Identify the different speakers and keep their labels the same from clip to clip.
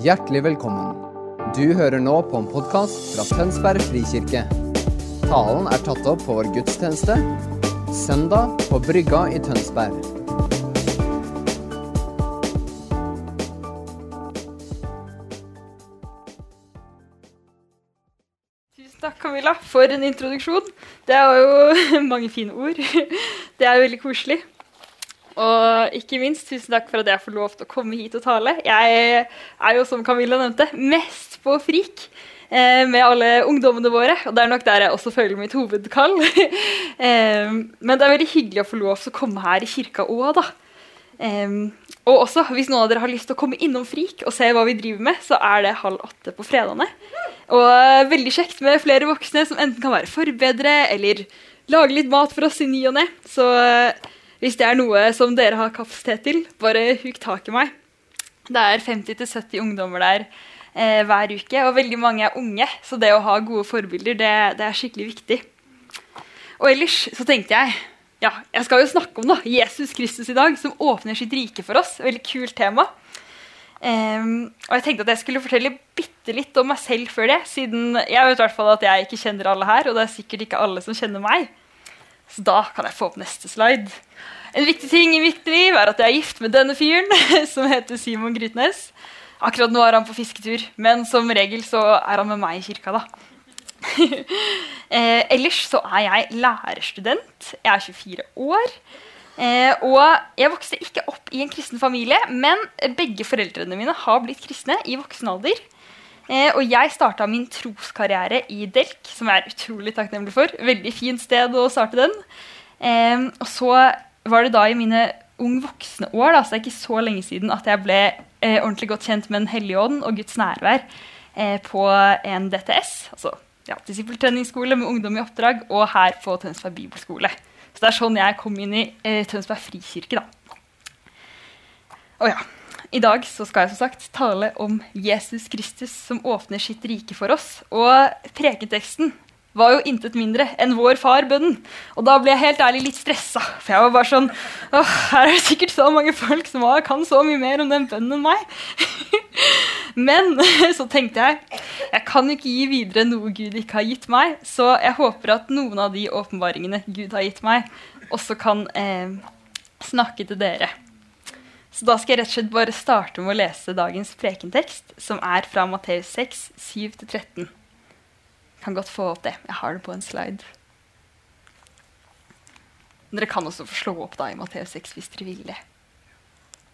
Speaker 1: Hjertelig velkommen. Du hører nå på en podkast fra Tønsberg frikirke. Talen er tatt opp på vår gudstjeneste søndag på Brygga i Tønsberg.
Speaker 2: Tusen takk, Camilla, for en introduksjon. Det var jo mange fine ord. Det er veldig koselig. Og ikke minst tusen takk for at jeg får lov til å komme hit og tale. Jeg er jo, som Camilla nevnte, mest på frik eh, med alle ungdommene våre. Og det er nok der jeg også føler mitt hovedkall. eh, men det er veldig hyggelig å få lov til å komme her i kirka òg, da. Um, og også, hvis noen av dere har lyst til å komme innom Frik og se hva vi driver med, så er det halv åtte på fredagene. Og veldig kjekt med flere voksne som enten kan være forbedre eller lage litt mat for oss i ny og ne. Så hvis det er noe som dere har kapasitet til, bare huk tak i meg. Det er 50-70 ungdommer der eh, hver uke, og veldig mange er unge. Så det å ha gode forbilder, det, det er skikkelig viktig. Og ellers så tenkte jeg ja, jeg skal jo snakke om da, Jesus Kristus i dag, som åpner sitt rike for oss. Veldig kult tema. Um, og jeg tenkte at jeg skulle fortelle bitte litt om meg selv før det. Siden jeg vet i hvert fall at jeg ikke kjenner alle her, og det er sikkert ikke alle som kjenner meg. Så da kan jeg få opp neste slide. En viktig ting i mitt liv er at jeg er gift med denne fyren, som heter Simon Grytnes. Akkurat nå er han på fisketur, men som regel så er han med meg i kirka. da. eh, ellers så er jeg lærerstudent. Jeg er 24 år. Eh, og jeg vokste ikke opp i en kristen familie, men begge foreldrene mine har blitt kristne i voksen alder. Eh, og jeg starta min troskarriere i Delk, som jeg er utrolig takknemlig for. Veldig fint sted å starte den. Eh, og så var det da i mine ung voksne år, da, så det er ikke så lenge siden, at jeg ble eh, ordentlig godt kjent med Den hellige ånd og Guds nærvær eh, på en DTS. altså ja, disippeltreningsskole med ungdom i oppdrag, og her på Tønsberg bibelskole. Så det er sånn jeg kom inn i eh, Tønsberg frikirke. da. Og ja, I dag så skal jeg som sagt tale om Jesus Kristus som åpner sitt rike for oss. Og preketeksten var jo intet mindre enn vår far-bønnen. Og da ble jeg helt ærlig litt stressa. For jeg var bare sånn Åh, her er det sikkert så mange folk som kan så mye mer om den bønnen enn meg. Men så tenkte jeg jeg kan ikke gi videre noe Gud ikke har gitt meg. Så jeg håper at noen av de åpenbaringene Gud har gitt meg, også kan eh, snakke til dere. Så da skal jeg rett og slett bare starte med å lese dagens prekentekst, som er fra Matteus 6, 7-13 kan godt få opp det. Jeg har det på en slide. Dere kan også få slå opp da i Matteus 6 hvis dere vil det.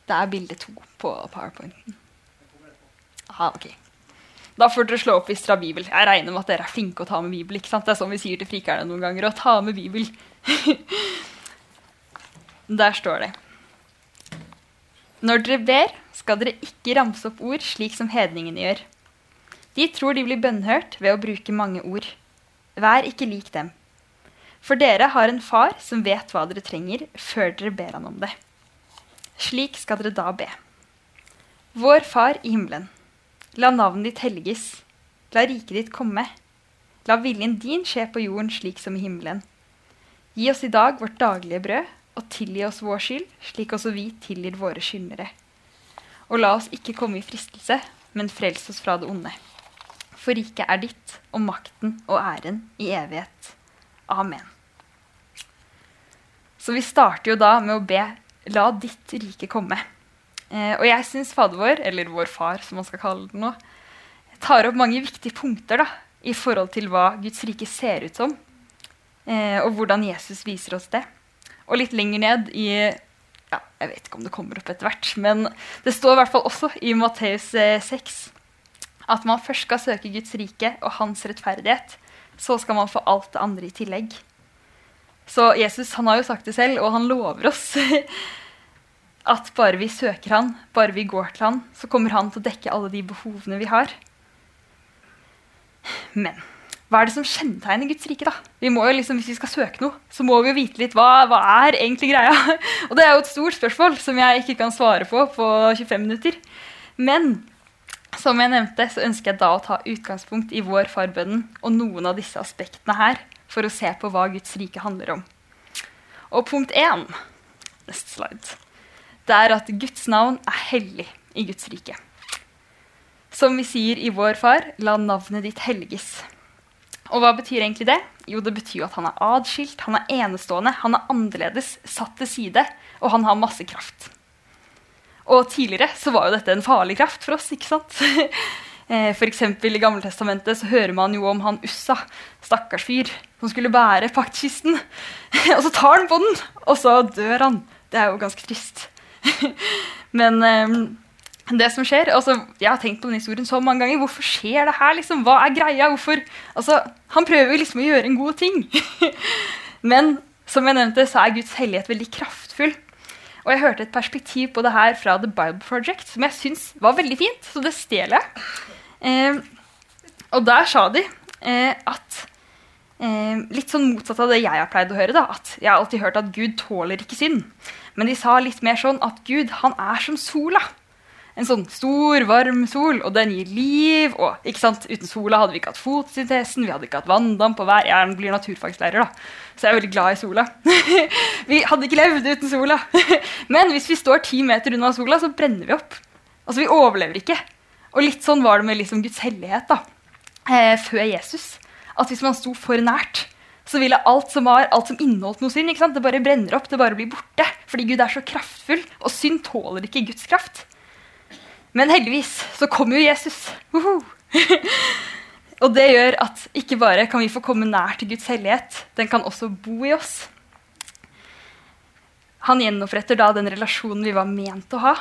Speaker 2: Det er bilde to på powerpointen. Aha, ok. Da får dere slå opp hvis dere har bibel. Jeg regner med at dere er flinke å ta med bibel. ikke sant? Det er sånn vi sier til frikerne noen ganger. Å ta med bibel. Der står det. Når dere ber, skal dere ikke ramse opp ord slik som hedningene gjør. De tror de blir bønnhørt ved å bruke mange ord. Vær ikke lik dem. For dere har en far som vet hva dere trenger, før dere ber han om det. Slik skal dere da be. Vår Far i himmelen. La navnet ditt helliges. La riket ditt komme. La viljen din skje på jorden slik som i himmelen. Gi oss i dag vårt daglige brød, og tilgi oss vår skyld, slik også vi tilgir våre skyldnere. Og la oss ikke komme i fristelse, men frels oss fra det onde. For riket er ditt, og makten og æren i evighet. Amen. Så vi starter jo da med å be La ditt rike komme. Eh, og jeg syns Fader vår, eller vår far, som man skal kalle det nå, tar opp mange viktige punkter da, i forhold til hva Guds rike ser ut som, eh, og hvordan Jesus viser oss det. Og litt lenger ned i ja, Jeg vet ikke om det kommer opp etter hvert, men det står i hvert fall også i Matteus eh, 6 at man først skal søke Guds rike og hans rettferdighet. Så skal man få alt det andre i tillegg. Så Jesus han har jo sagt det selv, og han lover oss at bare vi søker han, bare vi går til han, så kommer han til å dekke alle de behovene vi har. Men hva er det som kjennetegner Guds rike? da? Vi må jo liksom, Hvis vi skal søke noe, så må vi jo vite litt hva, hva er egentlig greia. Og det er jo et stort spørsmål som jeg ikke kan svare på på 25 minutter. Men som jeg nevnte, så ønsker jeg da å ta utgangspunkt i vår farbønnen og noen av disse aspektene her for å se på hva Guds rike handler om. Og punkt én, neste slide, det er at Guds navn er hellig i Guds rike. som vi sier i Vår Far, la navnet ditt helliges. Og hva betyr egentlig det? Jo, det betyr jo at han er adskilt, han er enestående, han er annerledes, satt til side, og han har masse kraft. Og tidligere så var jo dette en farlig kraft for oss, ikke sant? F.eks. for eksempel I Gammeltestamentet så hører man jo om han Ussa, stakkars fyr, som skulle bære paktkisten. og så tar han på den, og så dør han. Det er jo ganske trist. Men um, det som skjer, altså, Jeg har tenkt på den historien så mange ganger. Hvorfor skjer det her? liksom? Hva er greia? Hvorfor? Altså, Han prøver liksom å gjøre en god ting. Men som jeg nevnte, så er Guds hellighet veldig kraftfull. Og jeg hørte et perspektiv på det her fra The Bible Project som jeg syns var veldig fint, så det stjeler jeg. Eh, og der sa de eh, at eh, Litt sånn motsatt av det jeg har pleid å høre. da, at Jeg har alltid hørt at Gud tåler ikke synd. Men de sa litt mer sånn at Gud han er som sola. En sånn stor, varm sol, og den gir liv. og ikke sant, Uten sola hadde vi ikke hatt fotosyntesen, vi hadde ikke hatt vanndamp. og vær. Jeg blir naturfagslærer, da, så jeg er veldig glad i sola. vi hadde ikke levd uten sola. Men hvis vi står ti meter unna sola, så brenner vi opp. Altså, Vi overlever ikke. Og litt sånn var det med liksom Guds hellighet da, eh, før Jesus. At hvis man sto for nært, så ville alt som var, alt som inneholdt noe synd, det bare brenner opp, det bare blir borte. Fordi Gud er så kraftfull, og synd tåler ikke Guds kraft. Men heldigvis så kommer jo Jesus. Og det gjør at ikke bare kan vi få komme nær til Guds hellighet, den kan også bo i oss. Han gjenoppretter da den relasjonen vi var ment å ha.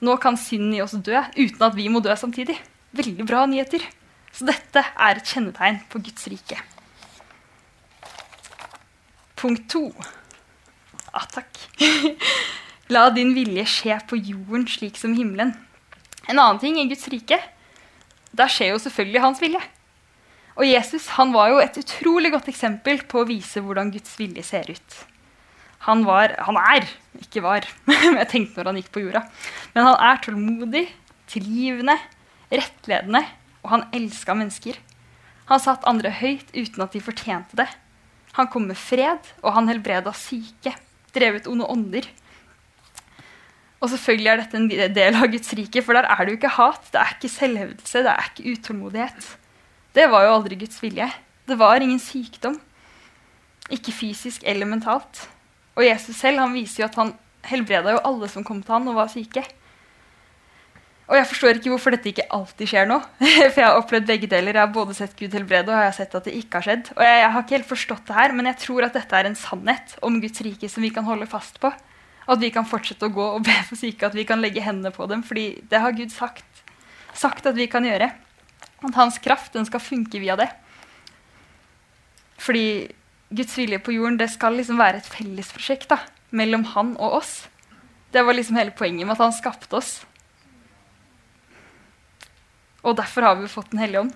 Speaker 2: Nå kan synden i oss dø uten at vi må dø samtidig. Veldig bra nyheter. Så dette er et kjennetegn på Guds rike. Punkt to. Ah, takk. La din vilje skje på jorden slik som himmelen. En annen ting i Guds rike, der skjer jo selvfølgelig hans vilje. Og Jesus han var jo et utrolig godt eksempel på å vise hvordan Guds vilje ser ut. Han var Han er, ikke var, jeg tenkte når han gikk på jorda. Men han er tålmodig, tilgivende, rettledende, og han elska mennesker. Han satt andre høyt uten at de fortjente det. Han kom med fred, og han helbreda syke, drevet onde ånder. Og selvfølgelig er dette en del av Guds rike, for der er det jo ikke hat, det er ikke selvhevdelse, det er ikke utålmodighet. Det var jo aldri Guds vilje. Det var ingen sykdom. Ikke fysisk eller mentalt. Og Jesus selv han viser jo at han helbreda jo alle som kom til han og var syke. Og jeg forstår ikke hvorfor dette ikke alltid skjer nå. For jeg har opplevd begge deler. Jeg har både sett Gud helbrede og jeg har sett at det ikke har skjedd. Og jeg, jeg, har ikke helt forstått det her, men jeg tror at dette er en sannhet om Guds rike som vi kan holde fast på. At vi kan fortsette å gå og be for syke, at vi kan legge hendene på dem. fordi det har Gud sagt, sagt at vi kan gjøre. At hans kraft den skal funke via det. Fordi Guds vilje på jorden det skal liksom være et fellesprosjekt da, mellom han og oss. Det var liksom hele poenget med at han skapte oss. Og derfor har vi fått Den hellige ånd.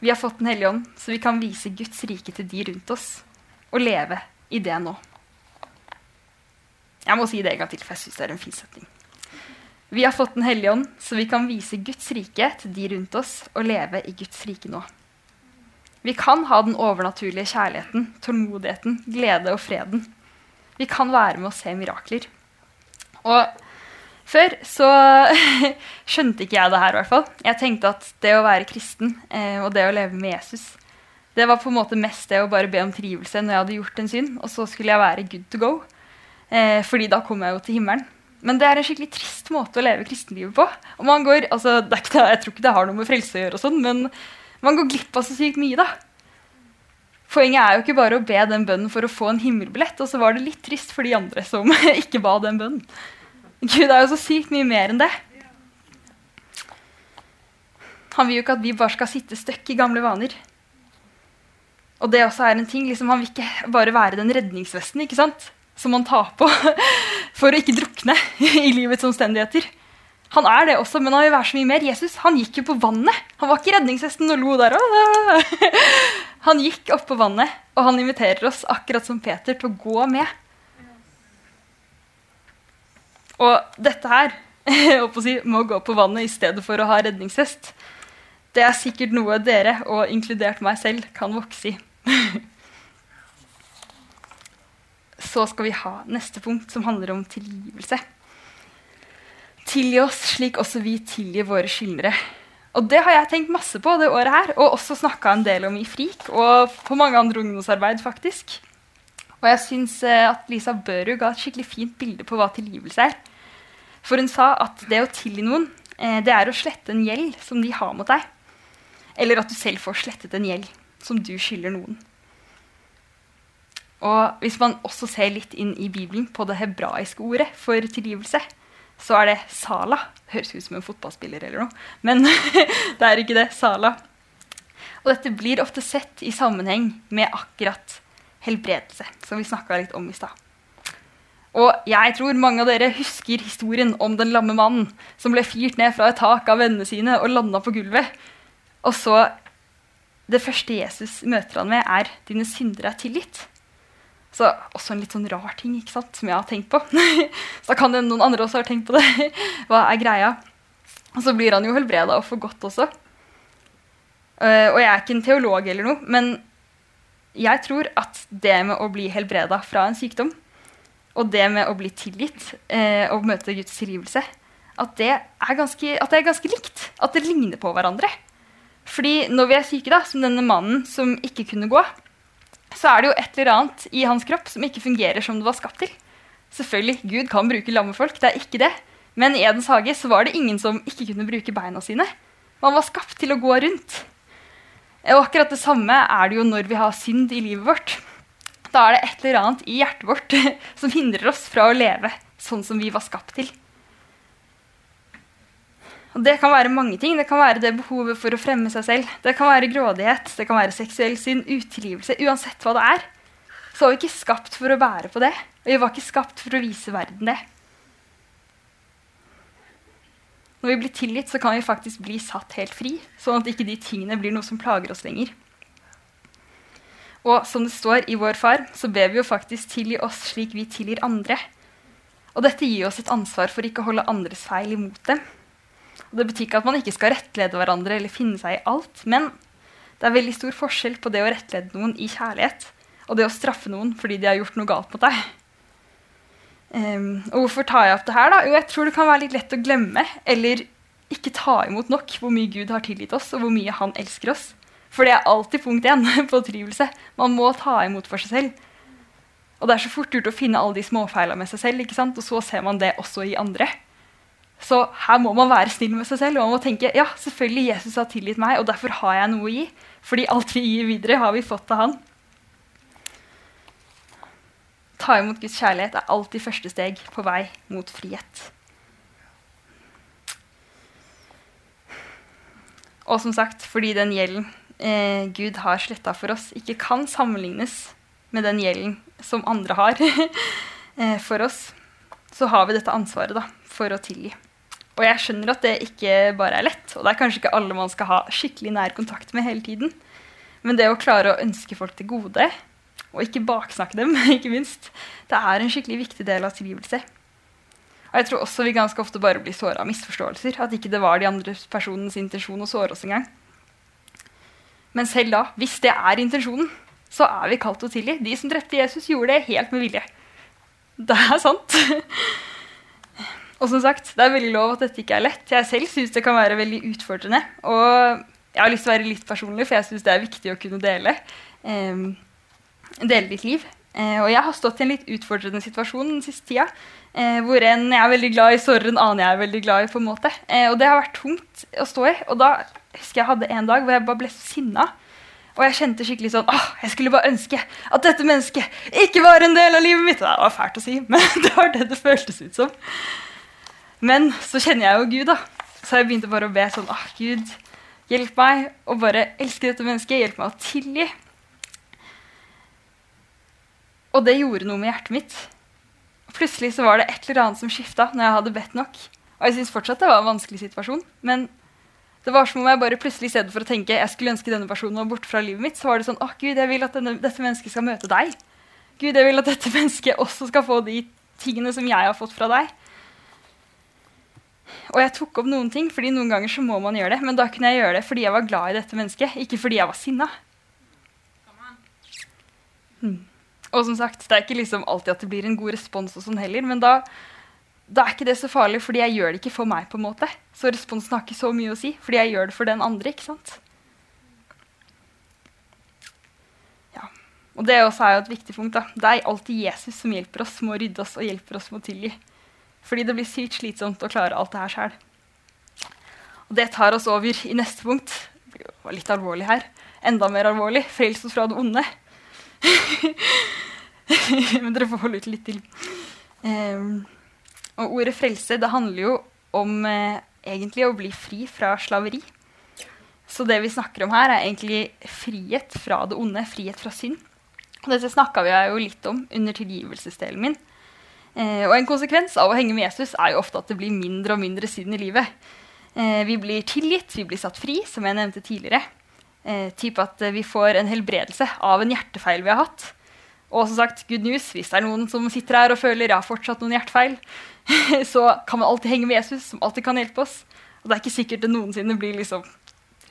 Speaker 2: Vi har fått Den hellige ånd, så vi kan vise Guds rike til de rundt oss. Og leve i det nå. Jeg må si det en gang til, for jeg syns det er en fin setning. Vi har fått Den hellige ånd, så vi kan vise Guds rike til de rundt oss og leve i Guds rike nå. Vi kan ha den overnaturlige kjærligheten, tålmodigheten, glede og freden. Vi kan være med å se mirakler. Og før så skjønte ikke jeg det her, i hvert fall. Jeg tenkte at det å være kristen eh, og det å leve med Jesus, det var på en måte mest det å bare be om trivelse når jeg hadde gjort en synd, og så skulle jeg være good to go. Eh, fordi da kommer jeg jo til himmelen. Men det er en skikkelig trist måte å leve kristenlivet på. Og man går, altså, det er ikke, jeg tror ikke det har noe med frelse å gjøre, og sånn, men man går glipp av så sykt mye, da. Poenget er jo ikke bare å be den bønnen for å få en himmelbillett, og så var det litt trist for de andre som ikke ba den bønnen. Gud er jo så sykt mye mer enn det. Han vil jo ikke at vi bare skal sitte støkk i gamle vaner. Og det også er en ting, liksom, Han vil ikke bare være den redningsvesten ikke sant? Som man tar på for å ikke drukne i livets omstendigheter. Han er det også, men han vil være så mye mer. Jesus han gikk jo på vannet. Han var ikke redningshesten og lo der. Han gikk opp på vannet, og han inviterer oss akkurat som Peter til å gå med. Og dette her å si, må gå på vannet i stedet for å ha redningshest. Det er sikkert noe dere, og inkludert meg selv, kan vokse i. Så skal vi ha neste punkt, som handler om tilgivelse. tilgi oss slik også vi tilgir våre skyldnere. Og det har jeg tenkt masse på det året her, og også snakka en del om i FRIK og på mange andre ungdomsarbeid, faktisk. Og jeg syns eh, at Lisa Børud ga et skikkelig fint bilde på hva tilgivelse er. For hun sa at det å tilgi noen, eh, det er å slette en gjeld som de har mot deg. Eller at du selv får slettet en gjeld som du skylder noen. Og hvis man også ser litt inn i Bibelen på det hebraiske ordet for tilgivelse, så er det Sala. Det høres ut som en fotballspiller eller noe, men det er ikke det. Sala. Og dette blir ofte sett i sammenheng med akkurat helbredelse, som vi snakka litt om i stad. Og jeg tror mange av dere husker historien om den lamme mannen som ble fyrt ned fra et tak av vennene sine og landa på gulvet. Og så Det første Jesus møter han med, er 'dine syndere er tilgitt'. Så også en litt sånn rar ting ikke sant, som jeg har tenkt på. så da kan det noen andre også ha tenkt på det. Hva er greia? Og så blir han jo helbreda og for godt også. Uh, og jeg er ikke en teolog eller noe, men jeg tror at det med å bli helbreda fra en sykdom, og det med å bli tilgitt uh, og møte Guds tilgivelse, at det, ganske, at det, er ganske, likt. At det ligner på hverandre. Fordi når vi er syke, da, som denne mannen som ikke kunne gå, så er det jo et eller annet i hans kropp som ikke fungerer som det var skapt til. Selvfølgelig, Gud kan bruke lamme folk, det er ikke det. Men i Edens hage så var det ingen som ikke kunne bruke beina sine. Man var skapt til å gå rundt. Og akkurat det samme er det jo når vi har synd i livet vårt. Da er det et eller annet i hjertet vårt som hindrer oss fra å leve sånn som vi var skapt til. Og Det kan være mange ting. Det kan være det behovet for å fremme seg selv. Det kan være grådighet, det kan være seksuell synd, utilgivelse. Uansett hva det er, så var vi ikke skapt for å bære på det. Og vi var ikke skapt for å vise verden det. Når vi blir tilgitt, så kan vi faktisk bli satt helt fri, sånn at ikke de tingene blir noe som plager oss lenger. Og som det står i Vår Far, så ber vi jo faktisk tilgi oss slik vi tilgir andre. Og dette gir oss et ansvar for ikke å holde andres feil imot dem. Det betyr ikke at man ikke skal rettlede hverandre eller finne seg i alt, men det er veldig stor forskjell på det å rettlede noen i kjærlighet og det å straffe noen fordi de har gjort noe galt mot deg. Um, og hvorfor tar jeg opp det her? da? Jo, jeg tror det kan være litt lett å glemme eller ikke ta imot nok hvor mye Gud har tilgitt oss, og hvor mye Han elsker oss. For det er alltid punkt én på trivelse. Man må ta imot for seg selv. Og det er så fort gjort å finne alle de småfeilene med seg selv, og så ser man det også i andre. Så her må man være snill med seg selv og man må tenke ja, selvfølgelig Jesus har tilgitt meg, og derfor har jeg noe å gi. Fordi alt vi gir videre, har vi fått av han. Ta imot Guds kjærlighet er alltid første steg på vei mot frihet. Og som sagt, fordi den gjelden eh, Gud har sletta for oss, ikke kan sammenlignes med den gjelden som andre har eh, for oss, så har vi dette ansvaret da, for å tilgi. Og jeg skjønner at det ikke bare er lett, og det er kanskje ikke alle man skal ha skikkelig nær kontakt med hele tiden. Men det å klare å ønske folk til gode, og ikke baksnakke dem, ikke minst, det er en skikkelig viktig del av tilgivelse. Og jeg tror også vi ganske ofte bare blir såra av misforståelser. At ikke det var de andre personens intensjon å såre oss engang. Men selv da, hvis det er intensjonen, så er vi kalt til å tilgi. De som drepte Jesus, gjorde det helt med vilje. Det er sant. Og som sagt, det er veldig lov at dette ikke er lett. Jeg selv syns det kan være veldig utfordrende. Og jeg har lyst til å være litt personlig, for jeg syns det er viktig å kunne dele. Eh, dele ditt liv. Eh, og jeg har stått i en litt utfordrende situasjon den siste tida. Eh, hvor en jeg er veldig glad i, sorry, en annen jeg er veldig glad i. på en måte. Eh, og det har vært tungt å stå i. Og da husker jeg hadde en dag hvor jeg bare ble så sinna. Og jeg kjente skikkelig sånn åh, jeg skulle bare ønske at dette mennesket ikke var en del av livet mitt. Det var fælt å si, men det var det det føltes ut som. Men så kjenner jeg jo Gud, da. Så jeg begynte bare å be sånn åh, Gud, hjelp meg å bare elske dette mennesket. Hjelp meg å tilgi. Og det gjorde noe med hjertet mitt. Plutselig så var det et eller annet som skifta når jeg hadde bedt nok. Og jeg syns fortsatt det var en vanskelig situasjon. Men det var som om jeg bare plutselig i stedet for å tenke jeg skulle ønske denne personen var borte fra livet mitt, så var det sånn åh, Gud, jeg vil at denne, dette mennesket skal møte deg. Gud, jeg vil at dette mennesket også skal få de tingene som jeg har fått fra deg. Og jeg tok opp noen ting, fordi noen ganger så må man gjøre det. Men da kunne jeg gjøre det fordi jeg var glad i dette mennesket, ikke fordi jeg var sinna. Hmm. Og som sagt, det er ikke liksom alltid at det blir en god respons, og sånn heller, men da da er ikke det så farlig, fordi jeg gjør det ikke for meg. på en måte. Så responsen har ikke så mye å si, fordi jeg gjør det for den andre. ikke sant? Ja. Og det også er jo et viktig punkt. da. Det er alltid Jesus som hjelper oss med å rydde oss og hjelper oss med å tilgi. Fordi det blir sykt slitsomt å klare alt det her sjøl. Og det tar oss over i neste punkt. Det var litt alvorlig her. Enda mer alvorlig. Frels fra det onde. Men dere får holde ut litt til. Um, og ordet frelse det handler jo om eh, egentlig å bli fri fra slaveri. Så det vi snakker om her, er egentlig frihet fra det onde, frihet fra synd. Og dette snakka vi jo litt om under tilgivelsesdelen min. Eh, og en konsekvens av å henge med Jesus er jo ofte at det blir mindre og mindre synd i livet. Eh, vi blir tilgitt, vi blir satt fri, som jeg nevnte tidligere. Eh, typ at vi får en helbredelse av en hjertefeil vi har hatt. Og som sagt, good news, hvis det er noen som sitter her og føler jeg har fortsatt noen hjertefeil, så kan man alltid henge med Jesus, som alltid kan hjelpe oss. Og det er ikke sikkert det noensinne blir liksom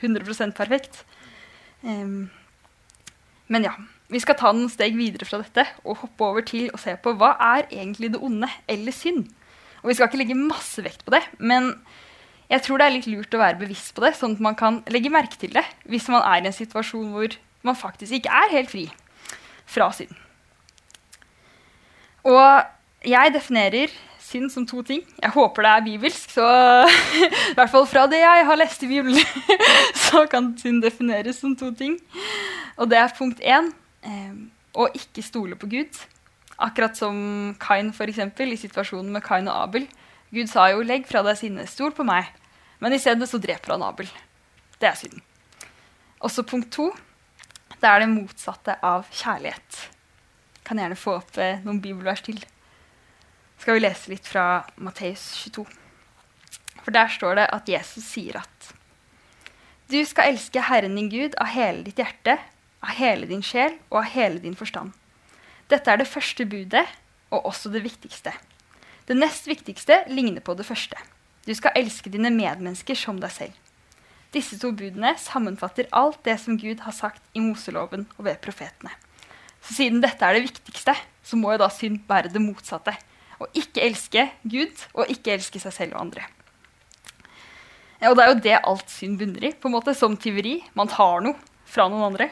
Speaker 2: 100 perfekt. Um, men ja, vi skal ta noen steg videre fra dette og hoppe over til å se på hva er egentlig det onde eller synd. Og vi skal ikke legge masse vekt på det, men jeg tror det er litt lurt å være bevisst på det, sånn at man kan legge merke til det hvis man er i en situasjon hvor man faktisk ikke er helt fri fra synd. Og jeg definerer synd som to ting. Jeg håper det er bibelsk, så i hvert fall fra det jeg har lest i Bibelen, så kan synd defineres som to ting. Og det er punkt én eh, å ikke stole på Gud. Akkurat som Kain eksempel, i situasjonen med Kain og Abel. Gud sa jo 'legg fra deg sinnet, stol på meg', men i stedet så dreper han Abel. Det er synden. Også punkt to. Det er det motsatte av kjærlighet kan gjerne få opp eh, noen bibelvers til. Skal vi lese litt fra Matteus 22. For der står det at Jesus sier at du skal elske Herren din Gud av hele ditt hjerte, av hele din sjel og av hele din forstand. Dette er det første budet, og også det viktigste. Det nest viktigste ligner på det første. Du skal elske dine medmennesker som deg selv. Disse to budene sammenfatter alt det som Gud har sagt i Moseloven og ved profetene. Så siden dette er det viktigste, så må jo da synd være det motsatte. Å ikke elske Gud og ikke elske seg selv og andre. Og det er jo det alt synd bunner i. på en måte, Som tyveri. Man tar noe fra noen andre.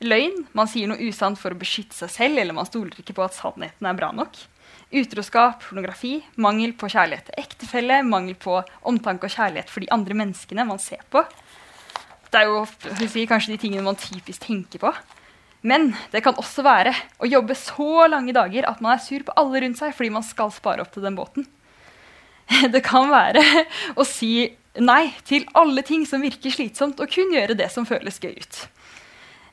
Speaker 2: Løgn. Man sier noe usant for å beskytte seg selv, eller man stoler ikke på at sannheten er bra nok. Utroskap, pornografi, mangel på kjærlighet til ektefelle, mangel på omtanke og kjærlighet for de andre menneskene man ser på. Det er jo si, kanskje de tingene man typisk tenker på. Men det kan også være å jobbe så lange dager at man er sur på alle rundt seg fordi man skal spare opp til den båten. Det kan være å si nei til alle ting som virker slitsomt, og kun gjøre det som føles gøy ut.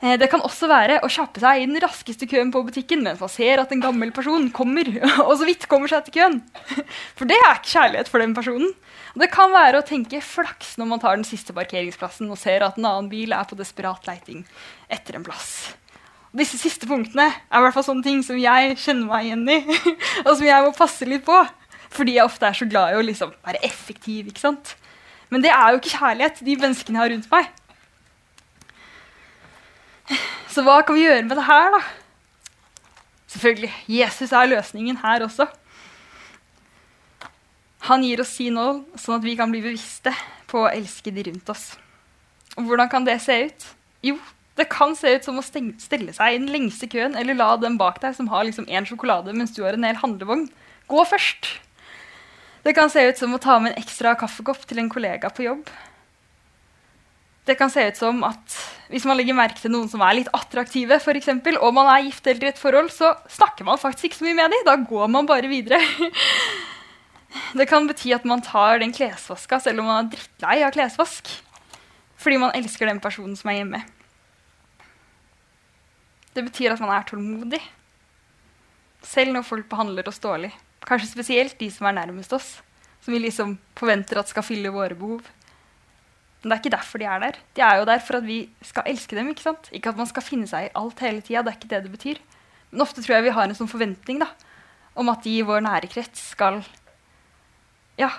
Speaker 2: Eh, det kan også være å kjappe seg i den raskeste køen på butikken mens man ser at en gammel person kommer og så vidt kommer seg til køen. For det er ikke kjærlighet for den personen. Det kan være å tenke flaks når man tar den siste parkeringsplassen og ser at en annen bil er på desperat leiting etter en plass. Disse siste punktene er i hvert fall sånne ting som jeg kjenner meg igjen i. og som jeg må passe litt på. Fordi jeg ofte er så glad i å liksom være effektiv. ikke sant? Men det er jo ikke kjærlighet, de menneskene jeg har rundt meg. Så hva kan vi gjøre med det her, da? Selvfølgelig, Jesus er løsningen her også. Han gir oss sin nål, sånn at vi kan bli bevisste på å elske de rundt oss. Og hvordan kan det se ut? Jo, det kan se ut som å stelle seg i den lengste køen eller la den bak deg som har liksom én sjokolade mens du har en hel handlevogn, gå først. Det kan se ut som å ta med en ekstra kaffekopp til en kollega på jobb. Det kan se ut som at hvis man legger merke til noen som er litt attraktive, for eksempel, og man er gift eller i et forhold, så snakker man faktisk ikke så mye med dem. Da går man bare videre. Det kan bety at man tar den klesvaska selv om man er drittlei av klesvask. Fordi man elsker den personen som er hjemme. Det betyr at man er tålmodig. Selv når folk behandler oss dårlig. Kanskje spesielt de som er nærmest oss. Som vi liksom forventer at skal fylle våre behov. Men det er ikke derfor de er der. De er jo der for at vi skal elske dem. Ikke sant? Ikke at man skal finne seg i alt hele tida. Det er ikke det det betyr. Men ofte tror jeg vi har en sånn forventning da, om at de i vår nære krets skal ja,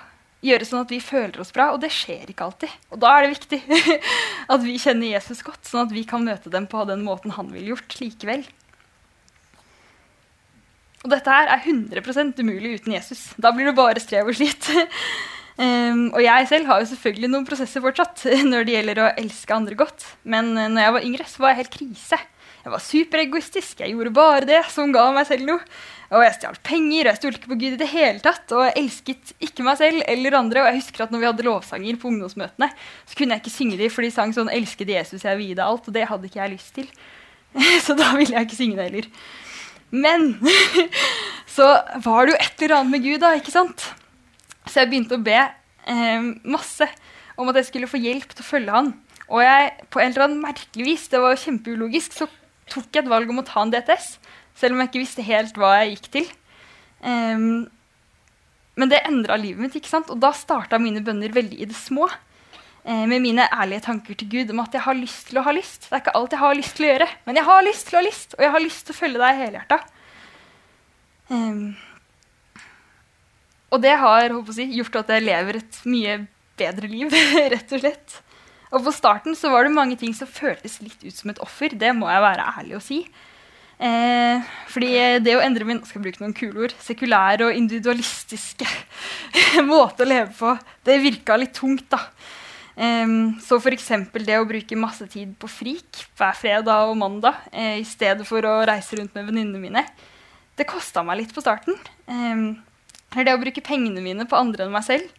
Speaker 2: gjøre sånn at vi føler oss bra. Og det skjer ikke alltid. Og da er det viktig at vi kjenner Jesus godt, sånn at vi kan møte dem på den måten han ville gjort likevel. Og dette her er 100% umulig uten Jesus. Da blir det bare strev og slit. Um, og jeg selv har jo selvfølgelig noen prosesser fortsatt når det gjelder å elske andre godt. Men uh, når jeg var yngre, så var jeg helt krise. Jeg var superegoistisk. Jeg gjorde bare det som ga meg selv noe. Og jeg stjal penger, og jeg stolte ikke på Gud i det hele tatt. Og jeg elsket ikke meg selv eller andre. Og jeg husker at når vi hadde lovsanger på ungdomsmøtene, så kunne jeg ikke synge de, for de sang sånn 'Elsket Jesus, jeg deg alt'. Og det hadde ikke jeg lyst til. så da ville jeg ikke synge det heller. Men så var det jo et eller annet med Gud, da, ikke sant? Så jeg begynte å be eh, masse om at jeg skulle få hjelp til å følge han. Og jeg, på en eller annen merkelig vis, det var kjempeulogisk, så tok jeg et valg om å ta en DTS. Selv om jeg ikke visste helt hva jeg gikk til. Um, men det endra livet mitt, ikke sant? og da starta mine bønner veldig i det små. Eh, med mine ærlige tanker til Gud om at jeg har lyst til å ha lyst. Det er ikke alt jeg har lyst til å gjøre, men jeg har lyst til å ha lyst, og jeg har lyst til å følge deg helhjerta. Um, og det har jeg, gjort at jeg lever et mye bedre liv, rett og slett. Og på starten så var det mange ting som føltes litt ut som et offer. Det må jeg være ærlig å si. Eh, fordi det å endre min skal bruke noen kule ord, sekulære og individualistiske måte å leve på, det virka litt tungt. da. Um, så f.eks. det å bruke masse tid på frik hver fredag og mandag eh, i stedet for å reise rundt med venninnene mine, det kosta meg litt på starten. Um, eller det å bruke pengene mine på andre enn meg selv.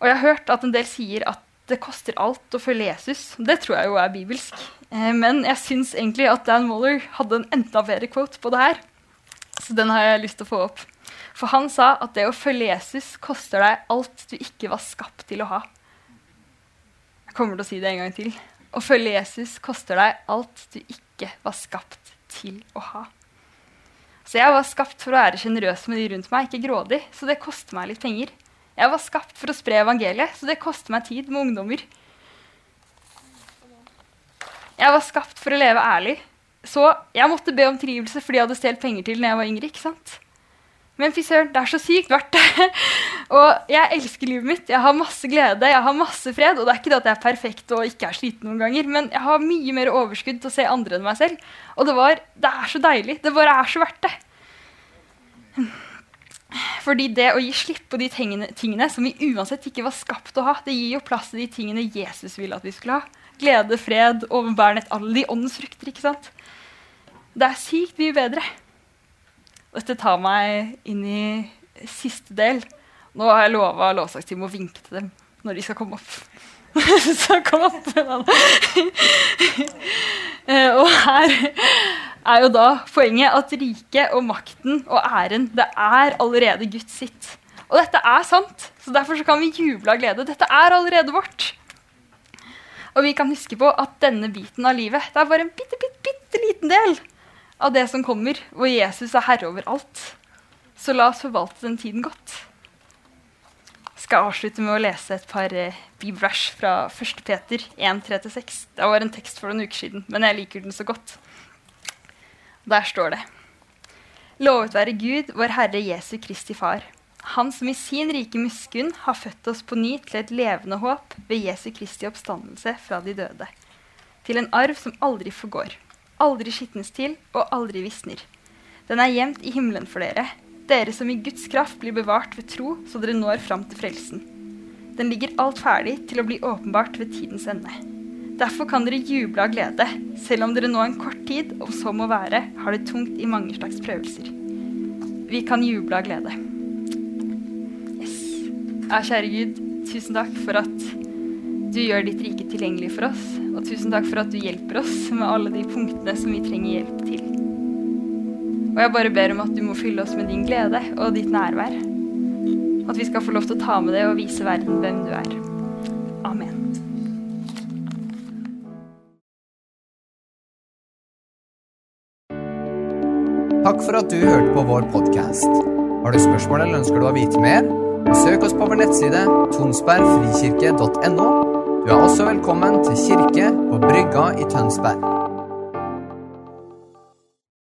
Speaker 2: Og jeg har hørt at en del sier at det koster alt å følge Jesus. Det tror jeg jo er bibelsk. Eh, men jeg syns egentlig at Dan Waller hadde en enda bedre quote på det her. Så den har jeg lyst til å få opp. For han sa at det å følge Jesus koster deg alt du ikke var skapt til å ha. Jeg kommer til å si det en gang til. Å følge Jesus koster deg alt du ikke var skapt til å ha. Så jeg var skapt for å være sjenerøs med de rundt meg, ikke grådig. Så det koster meg litt penger. Jeg var skapt for å spre evangeliet, så det koster meg tid med ungdommer. Jeg var skapt for å leve ærlig. Så jeg måtte be om tilgivelse fordi jeg hadde stjålet penger til når jeg var yngre. ikke sant? Men fy søren, det er så sykt verdt det. og jeg elsker livet mitt. Jeg har masse glede, jeg har masse fred. Og det er ikke det at jeg er perfekt og ikke er sliten noen ganger, men jeg har mye mer overskudd til å se andre enn meg selv. Og det, var, det er så deilig. Det bare er så verdt det. Fordi det å gi slipp på de tingene, tingene som vi uansett ikke var skapt å ha, det gir jo plass til de tingene Jesus ville at vi skulle ha glede, fred, overbærenhet, alle de åndens frukter. ikke sant? Det er sykt mye bedre. Dette tar meg inn i siste del. Nå har jeg lova lovsangsteam å vinke til dem når de skal komme opp. så kom opp. Eh, og her er jo da poenget at riket og makten og æren, det er allerede Guds sitt. Og dette er sant, så derfor så kan vi juble av glede. Dette er allerede vårt. Og vi kan huske på at denne biten av livet det er bare en bitte, bitte, bitte liten del av det som kommer, hvor Jesus er herre over alt. Så la oss forvalte den tiden godt. Skal avslutte med å lese et par eh, bibelvers fra 1. Peter 1.3-6. Det var en tekst for noen uker siden, men jeg liker den så godt. Der står det Lovet være Gud, vår Herre Jesu Kristi Far han som i sin rike miskunn har født oss på ny til et levende håp ved Jesu Kristi oppstandelse fra de døde. Til en arv som aldri forgår, aldri skitnes til og aldri visner. Den er gjemt i himmelen for dere, dere som i Guds kraft blir bevart ved tro, så dere når fram til frelsen. Den ligger alt ferdig til å bli åpenbart ved tidens ende. Derfor kan dere juble av glede, selv om dere nå en kort tid, om så må være, har det tungt i mange slags prøvelser. Vi kan juble av glede. Yes. Ja, kjære Gud, tusen takk for at du gjør ditt rike tilgjengelig for oss. Og tusen takk for at du hjelper oss med alle de punktene som vi trenger hjelp til. Og jeg bare ber om at du må fylle oss med din glede og ditt nærvær. At vi skal få lov til å ta med det og vise verden hvem du er. Amen.
Speaker 1: Takk for at du hørte på vår podkast. Har du spørsmål eller ønsker du å vite mer? Søk oss på vår nettside tonsbergfrikirke.no. Du er også velkommen til kirke på Brygga i Tønsberg.